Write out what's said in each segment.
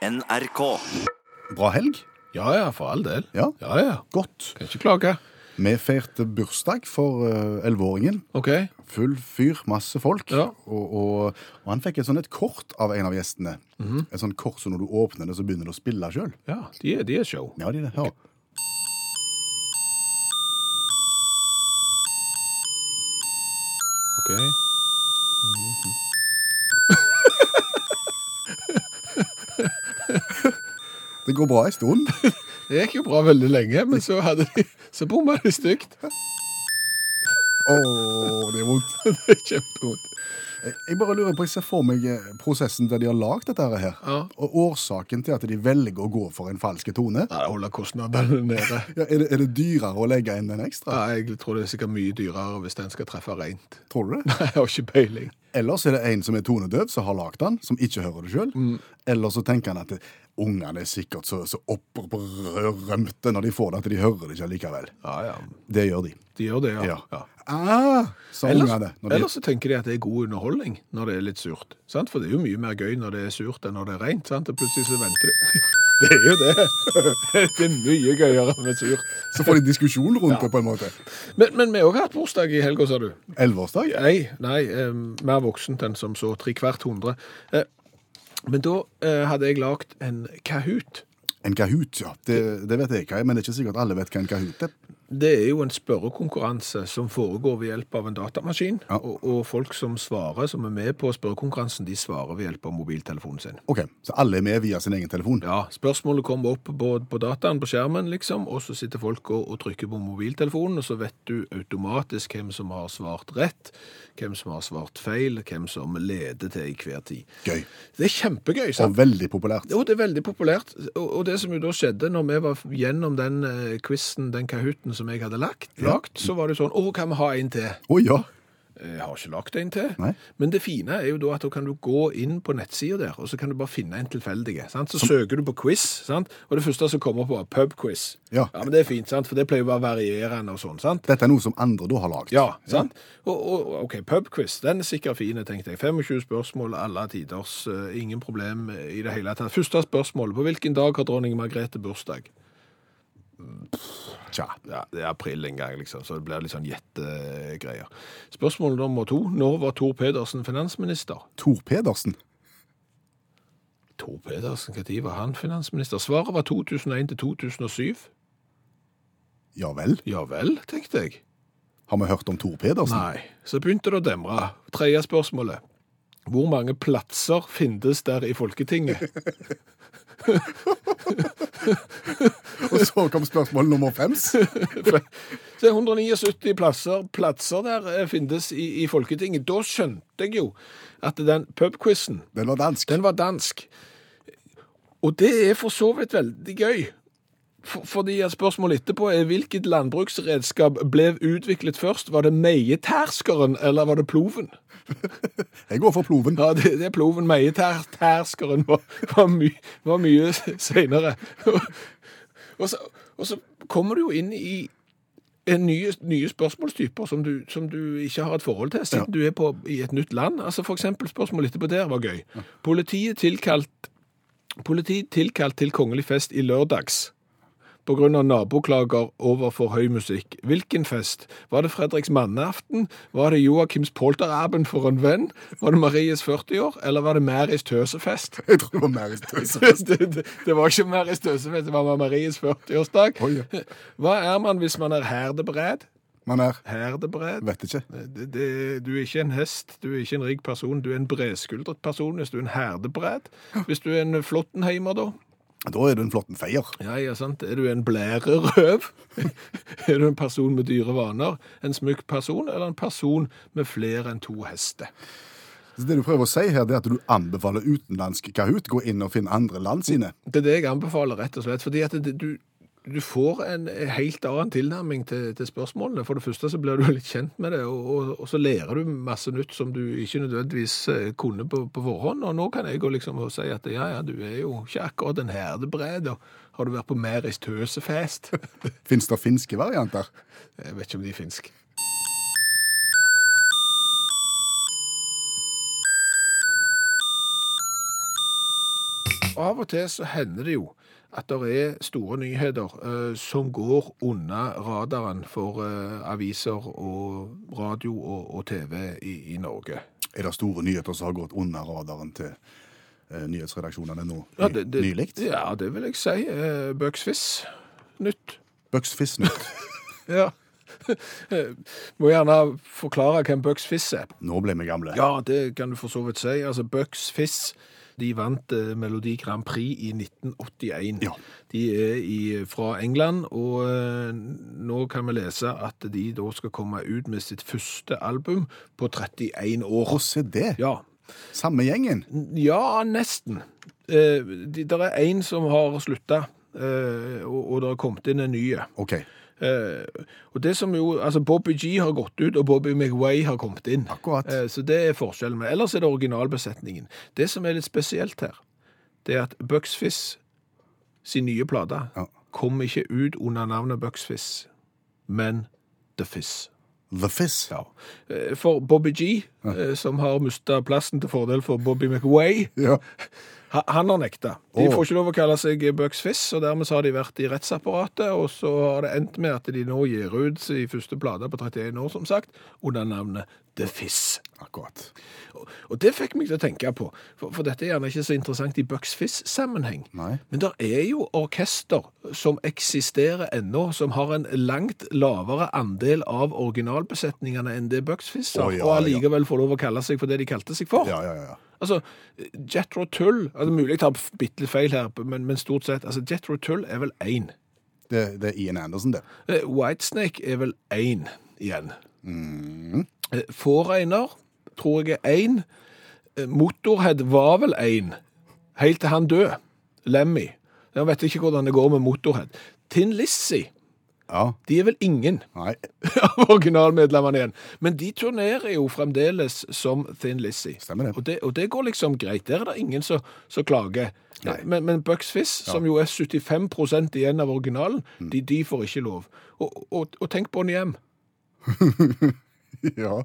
NRK. Bra helg. Ja ja, for all del. Ja. ja. ja. Godt. Kan ikke klage. Vi feirte bursdag for eh, elleveåringen. OK. Full fyr, masse folk. Ja. Og, og, og han fikk et sånn et kort av en av gjestene. Mhm. Et sånt kort som når du åpner det, så begynner det å spille sjøl. Ja, de er, de er show. Ja, de er det. Ja. OK. Det går bra en stund. Det gikk jo bra veldig lenge, men så hadde de Så bomma de stygt. Å, det er vondt. Det er kjempevondt. Jeg, bare lurer på, jeg ser for meg eh, prosessen der de har lagd dette her. Ja. Og årsaken til at de velger å gå for en falsk tone. Nei, Holde kostnadene nede. Ja, er, det, er det dyrere å legge inn en ekstra? Ja, jeg tror det er sikkert mye dyrere hvis den skal treffe rent. Tror du det? Jeg har ikke peiling. Ellers er det en som er tonedøv, som har lagd den, som ikke hører det sjøl. Mm. Eller så tenker han at ungene er sikkert så, så opprømte når de får det, at de hører det ikke likevel. Ja, ja. Det gjør de. De gjør det, ja. Ja. ja. Ah, sa Ellers, ungene. De, ellers så tenker de at det er god underholdning når det er litt surt. Sant? For det er jo mye mer gøy når det er surt enn når det er rent. Sant? Og plutselig så venter du. Det er jo det. Det er mye gøyere med surt. så får de diskusjon rundt det, på en måte. Men, men vi har også hatt bursdag i helga, sa du. Elleveårsdag? Nei, nei, eh, mer voksent enn som så tre hvert hundre. Eh, men da eh, hadde jeg lagd en Kahoot. En Kahoot, ja. Det, det vet jeg hva er, men det er ikke sikkert alle vet hva en Kahoot er. Det er jo en spørrekonkurranse som foregår ved hjelp av en datamaskin. Ja. Og, og folk som svarer, som er med på spørrekonkurransen, de svarer ved hjelp av mobiltelefonen sin. Ok, Så alle er med via sin egen telefon? Ja, spørsmålet kommer opp på, på dataen, på skjermen, liksom, og så sitter folk og, og trykker på mobiltelefonen, og så vet du automatisk hvem som har svart rett, hvem som har svart feil, hvem som leder til i hver tid. Gøy. Det er kjempegøy, Og veldig populært. Jo, det er veldig populært. Og, og det som jo da skjedde når vi var gjennom den eh, quizen, den kahooten som jeg hadde lagt, Ja. lagt, så var det sånn, å, kan vi ha en til? Å ja. Jeg har ikke lagt en til. Nei. Men det fine er jo da at da kan du gå inn på nettsida der, og så kan du bare finne en tilfeldige. Sant? Så søker du på quiz, sant? og det første som kommer på er pubquiz. Ja. men det er fint, sant? for det pleier å være varierende og sånn. sant? Dette er noe som andre da har lagd. Ja, sant? Og, og OK, pubquiz, den er sikkert fin, tenkte jeg. 25 spørsmål, alle tiders, Uh, ingen problem i det hele tatt. Første spørsmål, på hvilken dag har dronning Margrethe bursdag? Tja. Ja, det er april en gang, liksom, så det blir litt sånn gjettegreier. Spørsmål nummer to. Når var Tor Pedersen finansminister? Tor Pedersen. Tor Pedersen, når var han finansminister? Svaret var 2001 til 2007. Ja vel. Ja vel, tenkte jeg. Har vi hørt om Tor Pedersen? Nei. Så begynte det å demre. Tredje spørsmålet. Hvor mange plasser finnes der i Folketinget? Og så kom spørsmål nummer fem. Det er 179 plasser, plasser der eh, finnes i, i Folketinget. Da skjønte jeg jo at den pubquizen, Den var dansk. den var dansk. Og det er for så vidt veldig gøy. For, fordi spørsmålet etterpå er hvilket landbruksredskap ble utviklet først? Var det meieterskeren, eller var det ploven? Jeg går for ploven. Ja, det, det er ploven. Meieterskeren var, var, my, var mye senere. og, så, og så kommer du jo inn i en nye, nye spørsmålstyper som du, som du ikke har et forhold til, siden du er på, i et nytt land. Altså eksempel spørsmålet etterpå der var gøy. Politiet tilkalt, politiet tilkalt til kongelig fest i lørdags av naboklager over for høy musikk. Hvilken fest? Var det Fredriks manneaften? Var det Joakims polterabend for en venn? Var det Maries 40-år? Eller var det Maris tøsefest? Jeg tror det var Maries tøsefest. det, det, det var ikke Maris tøsefest, det var Maries 40-årsdag. Oh, ja. Hva er man hvis man er herdebered? Man er Herdebredd. Vet ikke. Det, det, du er ikke en hest, du er ikke en rik person, du er en bredskuldret person hvis du er en herdebred. Hvis du er en flottenheimer, da? Da er du en flotten feier. Ja, ja, sant. Er du en blærerøv? er du en person med dyre vaner? En smykk person, eller en person med flere enn to hester? Så det du prøver å si her, det er at du anbefaler utenlandsk Kahoot. Gå inn og finne andre land sine. Det er det jeg anbefaler, rett og slett. Fordi at det, du, du får en helt annen tilnærming til, til spørsmålene. For det første så blir du litt kjent med det, og, og, og så lærer du masse nytt som du ikke nødvendigvis eh, kunne på, på forhånd. Og nå kan jeg gå liksom og si at ja, ja, du er jo ikke akkurat en herdebred. Og har du vært på Meris tøsefest? Fins det finske varianter? Jeg vet ikke om de er finsk. Av og til så hender det jo at det er store nyheter eh, som går unna radaren for eh, aviser og radio og, og TV i, i Norge. Er det store nyheter som har gått under radaren til eh, nyhetsredaksjonene nå Ja, det, det, nylig? Ja, det vil jeg si. Eh, Bucks Nytt. Bucks nytt. Ja. Må gjerne forklare hvem Bucks er. Nå ble vi gamle. Ja, det kan du for så vidt si. Altså, Bucks Fizz de vant eh, Melodi Grand Prix i 1981. Ja. De er i, fra England, og eh, nå kan vi lese at de da skal komme ut med sitt første album på 31 år. Å, se det! Ja, Samme gjengen. ja nesten. Eh, det er en som har slutta, eh, og, og det har kommet inn en ny. OK. Eh, og det som jo, altså Bobby G har gått ut, og Bobby McWay har kommet inn. Akkurat. Eh, så det er forskjellen. Men ellers er det originalbesetningen. Det som er litt spesielt her, det er at Bucks Fizz sin nye plate Ja. kom ikke ut under navnet Bucks Fizz, men The Fizz. The Fizz. Ja. Eh, For Bobby G, eh, som har mista plassen til fordel for Bobby McWay, Ja. han har nekta. De får ikke lov å kalle seg Bucks Fizz, og dermed så har de vært i rettsapparatet, og så har det endt med at de nå gir ut sin første plate på 31 år, som sagt, under navnet The Fizz. Akkurat. Og- Og det fikk meg til å tenke på, for, for dette er gjerne ikke så interessant i Bucks Fizz-sammenheng. Men det er jo orkester som eksisterer ennå, som har en langt lavere andel av originalbesetningene enn det Bucks Fizz har, oh, ja, og allikevel får lov å kalle seg for det de kalte seg for. Ja, ja, ja. Altså, Jethro Tull altså Mulig jeg tar bitte litt feil her, men, men stort sett altså Jethro Tull er vel én. Det, det er Ian Anderson, det. Eh, Whitesnake er vel én igjen. Mm. Eh, tror jeg er én. Eh, Motorhead var vel én, helt til han døde. Lemmy. Jeg vet ikke hvordan det går med Motorhead. Tin Lizzie, Ja. de er vel ingen Nei. av originalmedlemmene igjen. Men de turnerer jo fremdeles som Thin Lizzie. Stemmer det. Og det, og det går liksom greit. Der er det ingen som klager. Nei. Men, men Bucks Fizz, som jo er 75% igjen av originalen, Mm. de, de får ikke lov. Og, og, og tenk Bonnie M. Ja.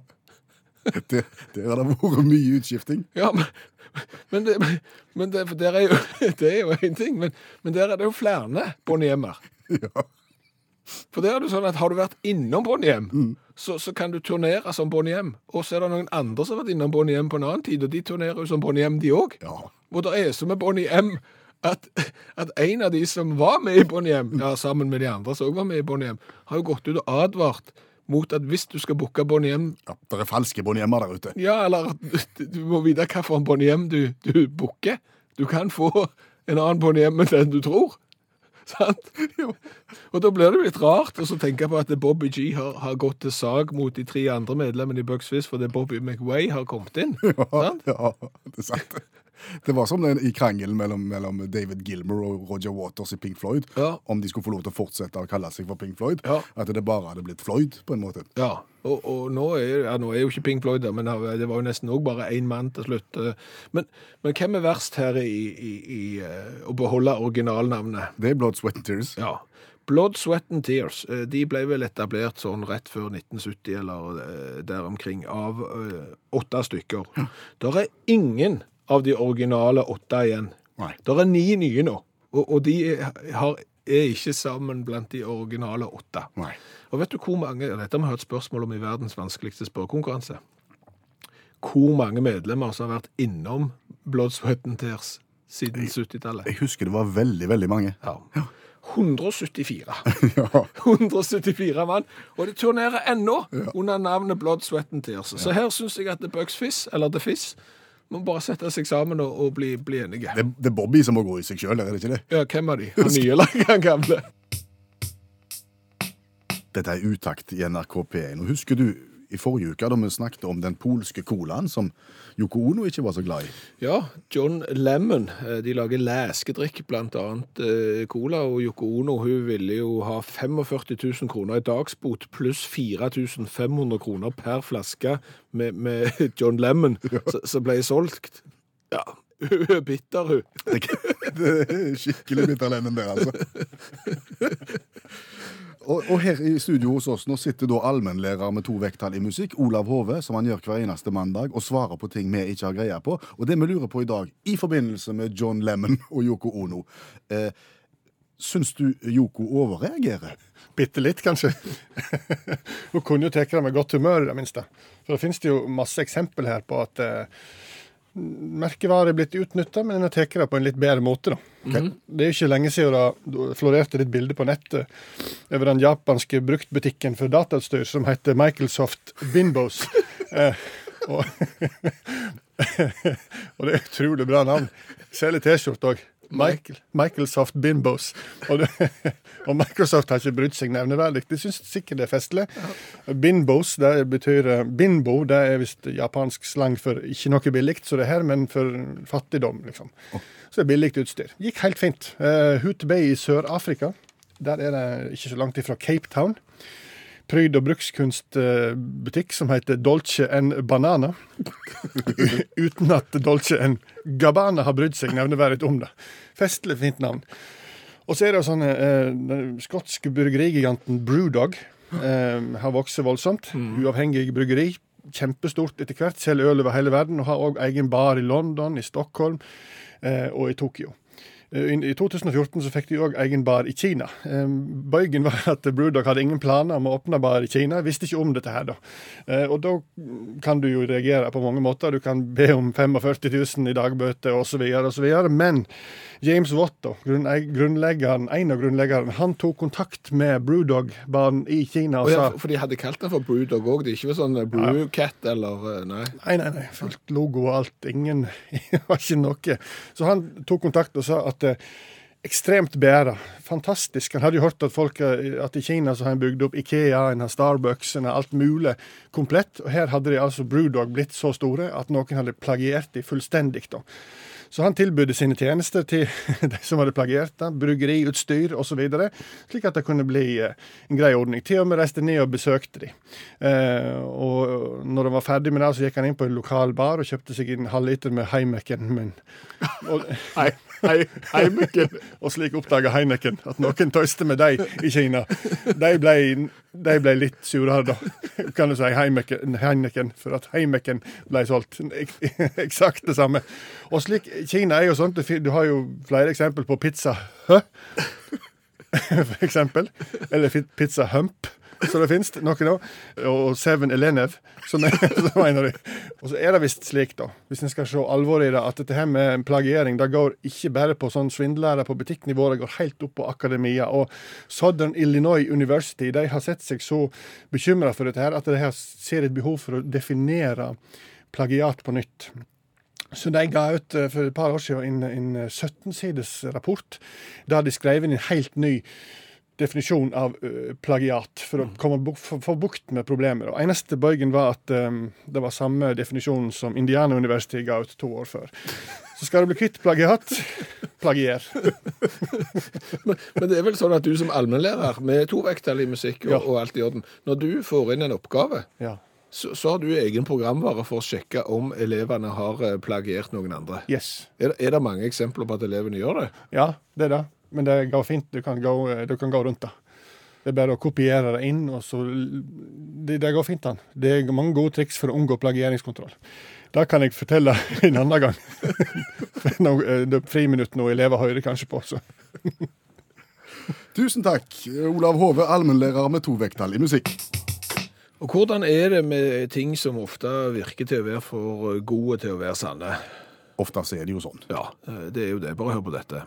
Det, der har det vært mye utskifting. Ja, men, men, det, men det, er jo, det er jo én ting, men, men der er det jo flere Bonnie M-er. Ja. For der er det sånn at har du vært innom bonniem, Mm. så, så kan du turnere som bonniem. Og så er det noen andre som har vært innom bonniem på en annen tid, og de turnerer jo som bonniem de òg. Ja. Og det er så med bonniem at, at en av de som var med i bonniem, ja, sammen med de andre som òg var med i bonniem, har jo gått ut og advart mot at hvis du skal booke bonniem... Ja. Det er falske Bonniemmer der ute. Ja, eller at du må vite hvilken Bonnie M du, du booker. Du kan få en annen bonniem enn den du tror. Sant? Og da blir det litt rart å tenke på at Bobby G har, har gått til sak mot de tre andre medlemmene i Bucks Fizz fordi Bobby McWay har kommet inn. Sant? Ja, det er sant. Det var som den i krangelen mellom, mellom David Gilmer og Roger Waters i Pink Floyd. Ja. Om de skulle få lov til å fortsette å kalle seg for Pink Floyd. Ja. At det bare hadde blitt Floyd, på en måte. Ja, og, og nå, er, ja, nå er jo ikke Pink Floyd der, men det var jo nesten òg bare én mann til slutt. Men, men hvem er verst her i, i, i eh, å beholde originalnavnet? Det er Blood, Sweat and Tears. Ja. Blood, Sweat and Tears eh, de ble vel etablert sånn rett før 1970 eller eh, der omkring av eh, åtte stykker. Der er ingen av de originale åtte igjen. Nei. Det er ni nye nå, og, og de har, er ikke sammen blant de originale åtte. Nei. Og vet du hvor mange, dette har vi hørt spørsmål om i verdens vanskeligste spørrekonkurranse, hvor mange medlemmer som har vært innom Blood, Sweat and Tears siden 70-tallet? Jeg husker det var veldig, veldig mange. Ja. 174. Ja. 174 mann, og de turnerer ennå under navnet Blood, Sweat and Tears. Så her syns jeg at The Bugs Fizz, eller The Fizz, må bare sette seg sammen og, og bli, bli enige. Det, det er Bobby som må gå i seg sjøl, er det ikke det? Ja, hvem av de? Han nye eller han gamle? Dette er utakt i NRK P1. Og husker du i forrige uke da vi snakket om den polske colaen som Yoko Ono ikke var så glad i? Ja, John Lemon. eh, De lager læskedrikk, annet eh, cola, og Yoko Ono hun ville jo ha 45 000 kroner i dagsbot pluss 4500 kroner per flaske med, med John Lemon som ble solgt. Ja, hun er bitter, hun. Det, det er skikkelig bitter bitterlennen der, altså. Og, og her i studio hos oss nå sitter da allmennlærer med to vekttall i musikk, Olav Hove, som han gjør hver eneste mandag, og svarer på ting vi ikke har greie på. Og det vi lurer på i dag, i forbindelse med John Lemon og Yoko Ono eh, Syns du Yoko overreagerer? Bitte litt, kanskje. Hun kunne jo tatt det med godt humør, i det minste. For det finnes jo masse eksempel her på at eh, merkevarer er blitt utnytta, men en har tatt det på en litt bedre måte. da. Det er ikke lenge siden det florerte litt bilde på nettet over den japanske bruktbutikken for datautstyr som heter Microsoft Bimbos. eh, og, og det er utrolig bra navn. Selger T-skjorte òg. Michael, Microsoft Bimbos. Og, det, og Microsoft har ikke brydd seg nevneverdig. De syns sikkert det er festlig. Binbos det betyr eh, Binbo det er visst japansk slang for ikke noe billig, så det her, men for fattigdom, liksom. Så det er billig utstyr. Gikk helt fint. Uh, Hoot Bay i Sør-Afrika. Der er det ikke så langt ifra Cape Town. Pryd- og brukskunstbutikk som heter Dolce en Banana. Uten at Dolce en Gabbana har brydd seg nevneverdig om det. Festlig fint navn. Og så er det jo sånn eh, Den skotske bryggerigiganten Brewdog eh, har vokst voldsomt. Uavhengig bryggeri. Kjempestort etter hvert. Selger øl over hele verden. Og har òg egen bar i London, i Stockholm eh, og i Tokyo. Eh, I 2014 så fikk de òg egen bar i Kina. Eh, Bøygen var at Brewdog hadde ingen planer om å åpne bar i Kina. Visste ikke om dette her, da. Eh, Og da kan du jo reagere på mange måter. Du kan be om 45 000 i dagbøte osv., osv. Men James Watt, da, grunnleggeren, en av grunnleggerne, han tok kontakt med Brewdog-baren i Kina og Og ja, sa for- de hadde kalt den for Brewdog òg. Det er ikke sånn Brewcat eller eh, Nei. Nei, nei, nei. Fullt logo og alt. Ingen var ikke noe. Så han tok kontakt og sa at eh, ekstremt beæra. Fantastisk. Han hadde jo hørt at folk at i Kina så har en bygd opp Ikea, en har Starbucks, en har alt mulig komplett. Og her hadde de altså Brewdog blitt så store at noen hadde plagiert de fullstendig. da. Så han tilbød sine tjenester til de som hadde plagiert det, bryggeriutstyr osv., slik at det kunne bli eh, en grei ordning. Til og med reiste ned og besøkte de. Eh, og når han var ferdig med det, så gikk han inn på en lokal bar og kjøpte seg en halvliter med Heimeken. Men, og, Hei, hei, Heineken. og slik oppdaga Heineken at noen tøyste med dem i Kina. De ble, de ble litt surere, da, kan du si, Heimeken, for at Heimeken ble solgt. Ek- Eksakt det samme. Og slik, Kina er jo sånn, du har jo flere eksempel på pizza Hø? For eksempel. Eller pizza hump. Så det finnes noe nå. Og Seven Elenev, som er som en av de. Og så er det visst slik, da, hvis en skal se alvoret i det, at dette her med plagiering det går ikke bare på sånn svindlere på butikknivå, det går helt opp på akademia. Og Southern Illinois University de har sett seg så bekymra for dette her, at de ser et behov for å definere plagiat på nytt. Så de ga ut eh, for et par år siden en, en 17-sides rapport der de skrev inn en helt ny definisjon av eh, plagiat for å komme bu få, bukt med problemet. Og eneste bøygen var at um, det var samme definisjon som Indiana University ga ut to år før. Så skal du bli kvitt plagiat, plagier. Men, men det er vel sånn at du som allmennlærer med to vekttall i musikk og, Ja. og alt i orden, når du får inn en oppgave, Ja. Så, så har du egen programvare for å sjekke om elevene har eh, plagiert noen andre. Yes. Er, det- er det mange eksempler på at elevene gjør det? Ja, det er det. Men det går fint. Du kan gå, eh, du kan gå rundt det. Det er bare å kopiere det inn, og så Det, det går fint han. Det er mange gode triks for å unngå plagieringskontroll. Det kan jeg fortelle en annen gang. Eh, det er friminutt nå elever hører kanskje på. Så. Tusen takk, Olav Hove, allmennlærer med to vekttall i musikk. Og hvordan er det med ting som ofte virker til å være for gode til å være sanne? Ofte så er det jo sånn. Ja, eh, det er jo det. Bare hør på dette.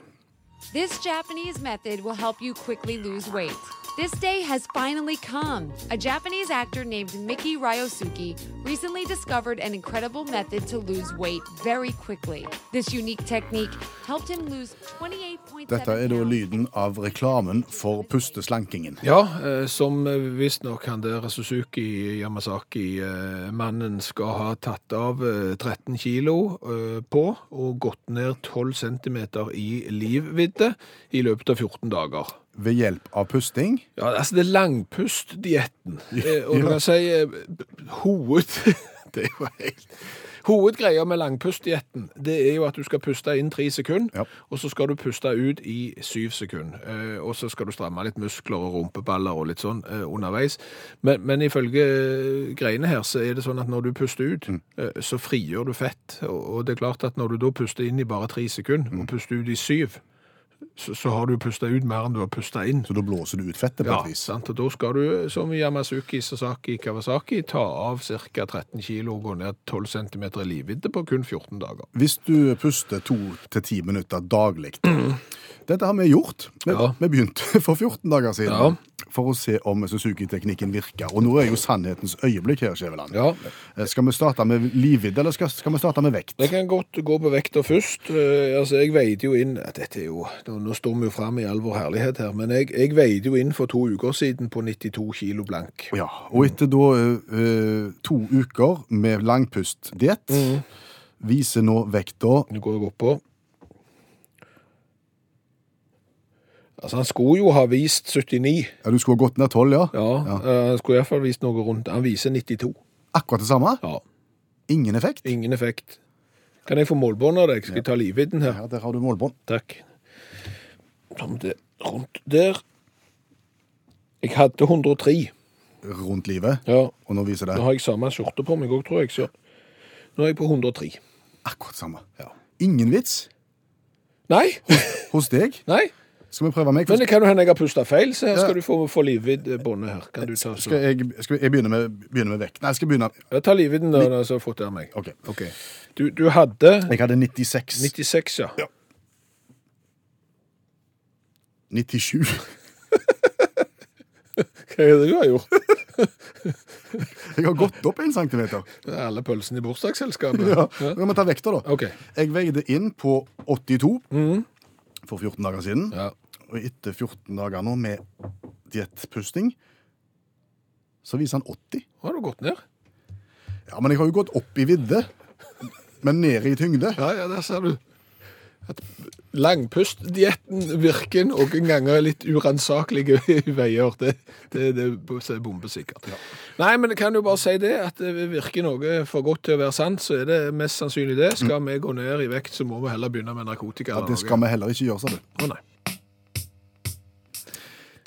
This Japanese method will help you quickly lose weight. This day has finally come. A Japanese actor named Miki Ryosuke recently discovered an incredible method to lose weight very quickly. This unique technique helped him lose 28.7 Dette er da lyden av reklamen for pusteslankingen. Ja, som som visstnok han der Suzuki Yamasaki-mannen skal ha tatt av eh, 13 kilo eh, på og gått ned 12 centimeter i livvidde i løpet av 14 dager. Ved hjelp av pusting. Ja, altså det er langpustdietten. Ja. og du kan si eh, hoved... Det er jo helt Hovedgreia med langpustdietten det er jo at du skal puste inn tre sekunder, Ja. og så skal du puste ut i syv sekunder. Eh, og så skal du stramme litt muskler og rumpeballer og litt sånn eh, underveis. Men, men ifølge eh, greiene her så er det sånn at når du puster ut, eh, så frigjør du fett. Og, og det er klart at når du da puster inn i bare tre sekunder, og puster ut i syv, så, så har du pusta ut mer enn du har pusta inn. Så da blåser du ut fettet på Ja, et vis. sant? og da skal du, som Yamazuki Sasaki, Kawasaki, ta av ca. 13 kilo og gå ned 12 cm i livvidde på kun 14 dager. Hvis du puster to til ti minutter daglig Dette har vi gjort. Vi, Ja. vi begynte for 14 dager siden Ja. for å se om Suzuki-teknikken virker. Og nå er jo sannhetens øyeblikk her, Skjæveland. Ja, Eh, Skal vi starte med livvidd, eller skal, skal vi starte med vekt? Jeg kan godt gå på vekta først. Eh, altså, Jeg veide jo inn Dette er jo, Nå, står vi jo fram i all vår herlighet her, men jeg, jeg veide jo inn for to uker siden på 92 kilo blank. Ja, og etter da eh, to uker med langpustdiett viser nå vekta Nå går jeg oppå. Altså, Han skulle jo ha vist 79. Ja, du skulle ha gått ned 12, ja? Ja, ja. Han skulle iallfall vist noe rundt Han viser 92. Akkurat det samme? Ja, Ingen effekt? Ingen effekt. Kan jeg få målbånd av deg? Skal jeg ta livvidden her? Ja, der har du målbånd. Takk. Det, rundt der. Jeg hadde 103. Rundt livet. Ja, Og nå viser det Nå har jeg samme skjorte på meg òg, tror jeg. Så nå er jeg på 103. akkurat samme. Ingen vits Nei, hos deg. nei. Skal vi prøve meg? Men det kan jo hende jeg har pusta feil, så her skal du få, få livviddbåndet her. Kan du ta så? Skal jeg, skal jeg begynne, med, begynne med vekt? Nei, jeg skal begynne Ja, ta livvidden, da, så har jeg fått det av meg. OK. Ok. Du, du hadde Jeg hadde 96. 96, ja. Ja. 97. Hva er det du har gjort? Jeg har gått opp en centimeter. Det er alle pølsene i bursdagsselskapet. Ja. Ja. Vi må ta vekta, da. OK. Jeg veide inn på 82 for 14 dager siden. Ja. Og etter 14 dager nå med diettpusting, så viser han 80. Har du gått ned? Ja, men jeg har jo gått opp i vidde, men ned i tyngde. Ja, ja, der ser du. At langpustdietten virker noen ganger litt uransakelige veier. Det, det, det er bombesikkert. Ja. Nei, men jeg kan jo bare si det, at det virker noe for godt til å være sant, så er det mest sannsynlig det. Skal vi gå ned i vekt, så må vi heller begynne med narkotika. Ja, det skal vi heller ikke gjøre, sa du. Å, nei.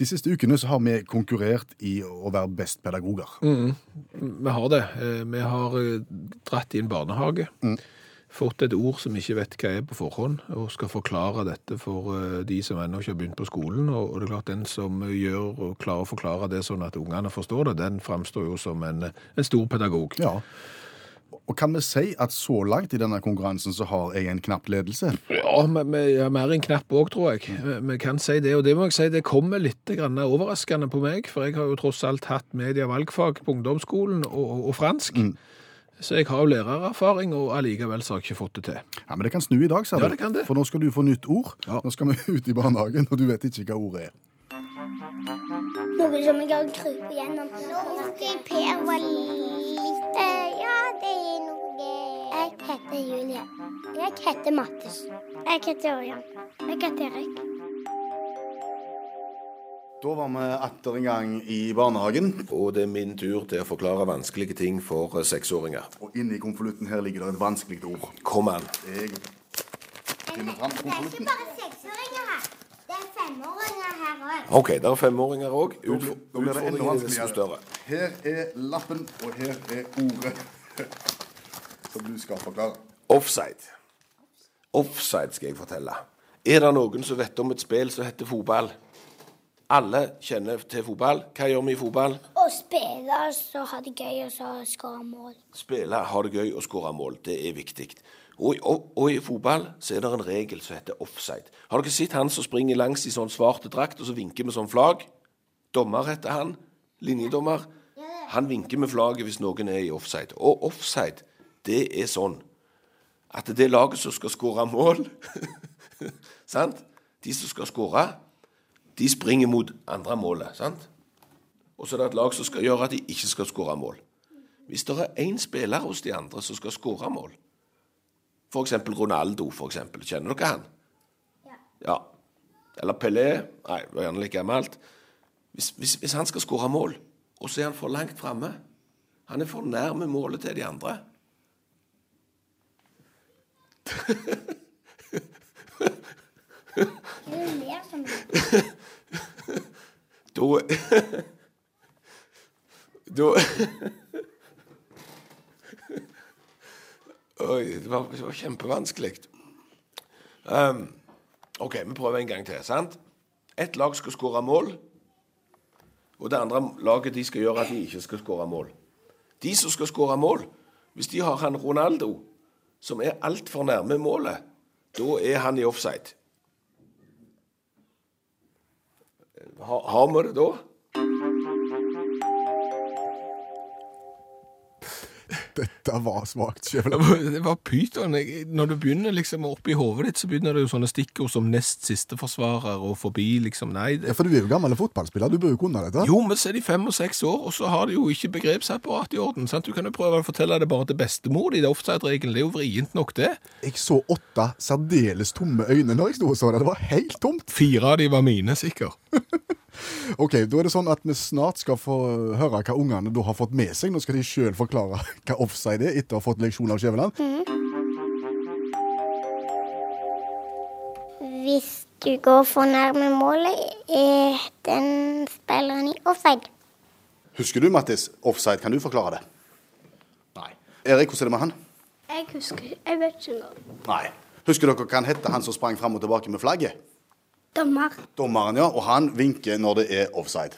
De siste ukene så har vi konkurrert i å være best pedagoger. Vi har det. Eh, Vi har eh, dratt i en barnehage. Fått et ord som ikke vet hva er på forhånd, og skal forklare dette for eh, de som ennå ikke har begynt på skolen. Og det er klart den som gjør og klarer å forklare det sånn at ungene forstår det, den framstår jo som en, en stor pedagog. Ja. Og kan vi si at så langt i denne konkurransen så har jeg en knapp ledelse? Ja, men vi har mer enn knapp òg, tror jeg. Vi- kan si det, og det må jeg si, det kommer litt grann overraskende på meg, for jeg har jo tross alt hatt media valgfag på ungdomsskolen og, og, og fransk. Så jeg har jo lærererfaring, og allikevel så har jeg ikke fått det til. Ja, Men det kan snu i dag, sa du. Ja, det kan det. For nå skal du få nytt ord. Ja. Nå skal vi ut i barnehagen, og du vet ikke hva ordet er. Noe som jeg har krypet gjennom. Nå husker jeg Per var litt eh, Ja, det er noe Jeg heter Julie. Jeg heter Mattis. Jeg heter Ørjan. Jeg heter Erik. Da var vi atter en gang i barnehagen. Og det er min tur til å forklare vanskelige ting for eh, seksåringer. Og inni konvolutten her ligger det et vanskelig ord. Kom an. Jeg finner fram Det er ikke konvolutten. bare seksåringer her. Det er femåringer her òg. OK, det er femåringer òg. Enda Utfordringen er desto større. Her er lappen, og her er ordet som du skal forklare. Offside. Offside skal jeg fortelle. Er det noen som vet om et spill som heter fotball? Alle kjenner til fotball. Hva gjør vi i fotball? Å spille så ha det gøy og så skåre mål. Spille, ha det gøy og skåre mål. Det er viktig. Og, og, og i fotball så er det en regel som heter offside. Har dere sett han som springer langs i sånn svart drakt og så vinker med sånn flagg? Dommer heter han. Linjedommer. Han vinker med flagget hvis noen er i offside. Og offside, det er sånn at det er laget som skal skåre mål Sant? De som skal skåre, de springer mot andre målet. sant? Og så er det et lag som skal gjøre at de ikke skal skåre mål. Hvis det er én spiller hos de andre som skal skåre mål, f.eks. Ronaldo, for eksempel. kjenner dere han? Ja. ja. Eller Pelé. Nei, det var gjerne like gammelt. Hvis, hvis, hvis han skal skåre mål, og så er han for langt framme Han er for nærme målet til de andre. Da Da Oi, det var, det var kjempevanskelig. Um, OK, vi prøver en gang til. sant? Ett lag skal skåre mål, og det andre laget de skal gjøre at de ikke skal skåre mål. De som skal skåre mål, hvis de har han Ronaldo, som er altfor nærme målet, da er han i offside. Har, har Dette var svakt, Skjæveland. Det var pyton. Når du begynner liksom oppi hodet ditt, så begynner det jo sånne stikkord som nest siste forsvarer og forbi, liksom. Nei, Ja, for du er jo gammel fotballspiller, du bør jo kunne dette. jo, men så er de fem og seks år, og så har de jo ikke begrepsapparat i orden. sant? Du kan jo prøve å fortelle det bare til bestemor di, det er offside-regelen. Det er jo vrient nok, det. Jeg så åtte særdeles tomme øyne når jeg sto og så det. Det var helt tomt. Fire av de var mine, sikkert. Ok, Da er det sånn at vi snart skal få høre hva ungene da har fått med seg. Nå skal de sjøl forklare hva offside er, etter å ha fått leksjon av Skjæveland. Hvis du går for nærme målet, er den spilleren i offside. Husker du, Mattis? Offside, kan du forklare det? Nei. Erik, hvordan er det med han? Jeg husker Jeg vet ikke noe. Nei. Husker dere hva han het, han som sprang fram og tilbake med flagget? Dommer. Dommeren, ja. Og han vinker når det er offside.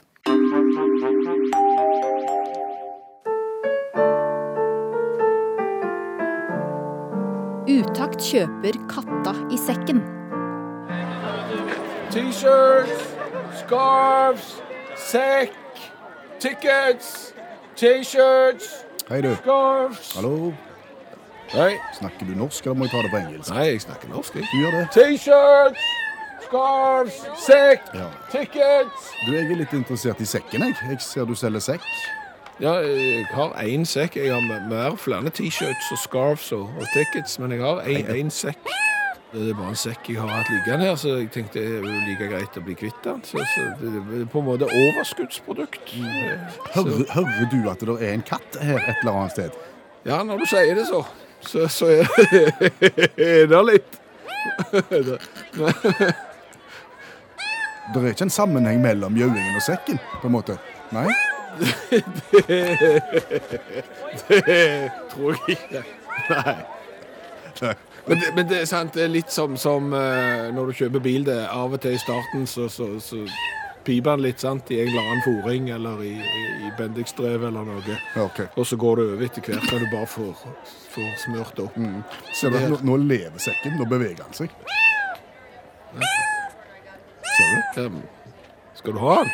Utakt kjøper katta i sekken. T-shirts, scarves, sekk, tickets, T-shirts, Hei, du. scarves. Hallo. Hei. Snakker du norsk, eller må jeg ta det på engelsk? nei, jeg snakker norsk, jeg. Du gjør det. T-shirts, scarves, sekk, Ja. tickets. Du, Jeg er litt interessert i sekken, jeg. Jeg ser du selger sekk. Ja, jeg har én sekk. Jeg har mer flere T-shirts og scarves og, og tickets, men jeg har én sekk. Det er bare en sekk jeg har hatt liggende her, så jeg tenkte det er like greit å bli kvitt den. Så, så det er på en måte overskuddsprodukt. Eh, Hører, hører du at det er en katt her et eller annet sted? ja, når du sier det, så, så, så er det litt. Det er ikke en sammenheng mellom gjøingen og sekken, på en måte? Nei? Det tror jeg ikke. Nei. Men det, men det er sant, det er litt som, som eh, når du kjøper bil. det Av og til i starten så, så, så piper den litt sant, i en eller annen fòring eller i, i, i eller noe. Okay. Og så går det over etter hvert når du bare får, får smurt opp. opp. Ser du, at nå, nå lever sekken, nå beveger han seg. Ser du? Skal du ha den?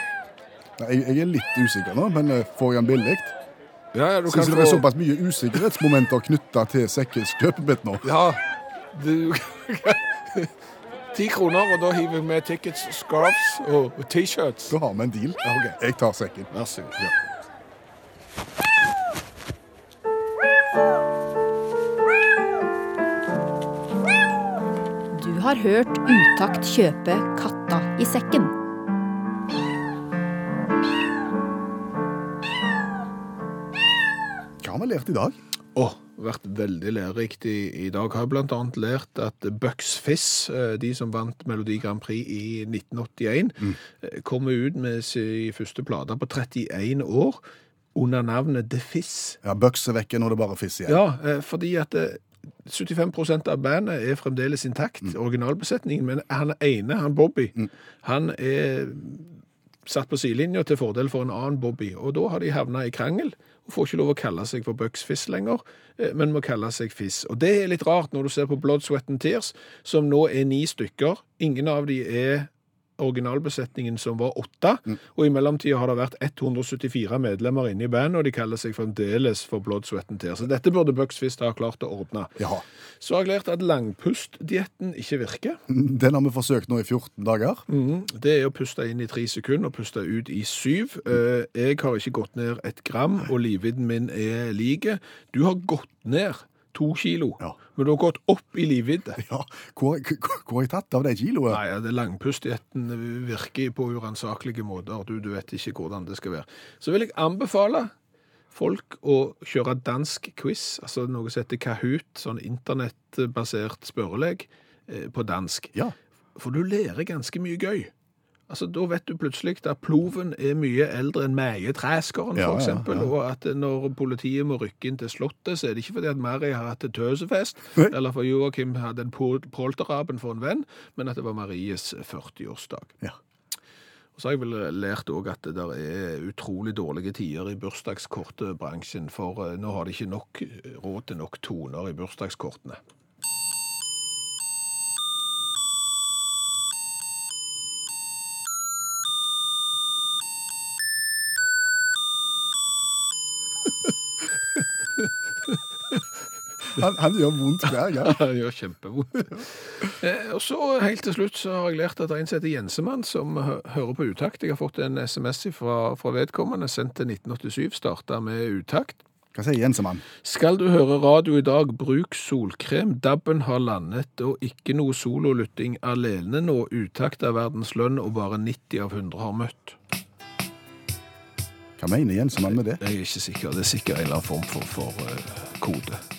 Nei, Jeg, jeg er litt usikker nå, men eh, får jeg den billig? Ja, ja, du kan Syns det er få såpass mye usikkerhetsmomenter knytta til sekkens kjøpebit nå. Ja, du Ti kroner, og da hiver vi med tickets, scarves og og T-shirts. Da har vi en deal. Jeg tar sekken. Vær så god. Ja. Du har hørt Utakt kjøpe katta i sekken. Hva har vi lært i dag? Åh, vært veldig lærerikt i, i dag. Har blant annet lært at Bucks Fizz, eh, de som vant Melodi Grand Prix i 1981, mm. kommer ut med sin første plate på 31 år under navnet The Fizz. Ja, Bucks er vekke, nå er det bare fiss igjen. Ja, eh, fordi at eh, 75% av bandet er fremdeles intakt, originalbesetningen, men han ene, han Bobby, han er satt på sidelinja til fordel for en annen Bobby, og da har de havna i krangel og får ikke lov å kalle seg for Bucks lenger, eh, men må kalle seg Fiss. Og det er litt rart når du ser på Blood, Sweat and Tears, som nå er ni stykker. Ingen av de er originalbesetningen som var åtte, og i mellomtida har det vært 174 medlemmer inne i bandet, og de kaller seg fremdeles for Blood, Sweat and Tears. Så dette burde Bucks Fist ha klart å ordne. Ja. Så har jeg lært at langpustdietten ikke virker. Den har vi forsøkt nå i 14 dager. Mm. Det er å puste inn i tre sekunder og puste ut i syv. Eh, Jeg har ikke gått ned et gram, og livvidden min er like. Du har gått ned to kilo, Ja. Men du har gått opp i livvidde. Ja, Hvor, har jeg tatt av de kiloene? Nei, det langpustdietten virker på uransakelige måter. Du, du vet ikke hvordan det skal være. Så vil jeg anbefale folk å kjøre dansk quiz, altså noe som heter Kahoot, sånn internettbasert spørreleg, eh, på dansk. Ja. For du lærer ganske mye gøy. Altså, Da vet du plutselig at ploven er mye eldre enn meietræskeren, Ja, for ja, ja. og at når politiet må rykke inn til Slottet, så er det ikke fordi at Mari har hatt tøsefest, Nei. eller for Joakim hadde en pol- polteraben for en venn, men at det var Maries 40-årsdag. Ja. Og så har jeg vel lært òg at det der er utrolig dårlige tider i bursdagskortbransjen, for eh, nå har de ikke nok råd til nok toner i bursdagskortene. Han, han gjør vondt hver gang. han gjør kjempevondt. Eh, og så helt til slutt så har jeg lært at det er en som heter Jensemann som hører på utakt. Jeg har fått en SMS fra, fra vedkommende, sendt til 1987, starta med utakt. Hva sier Jensemann? Skal du høre radio i dag, bruk solkrem. Dabben har landet, og ikke noe sololytting alene nå. Utakt er verdens lønn, og bare 90 av 100 har møtt. Hva mener Jensemann med det? Jeg er ikke sikker. Det er sikkert en eller annen form for, for uh, kode.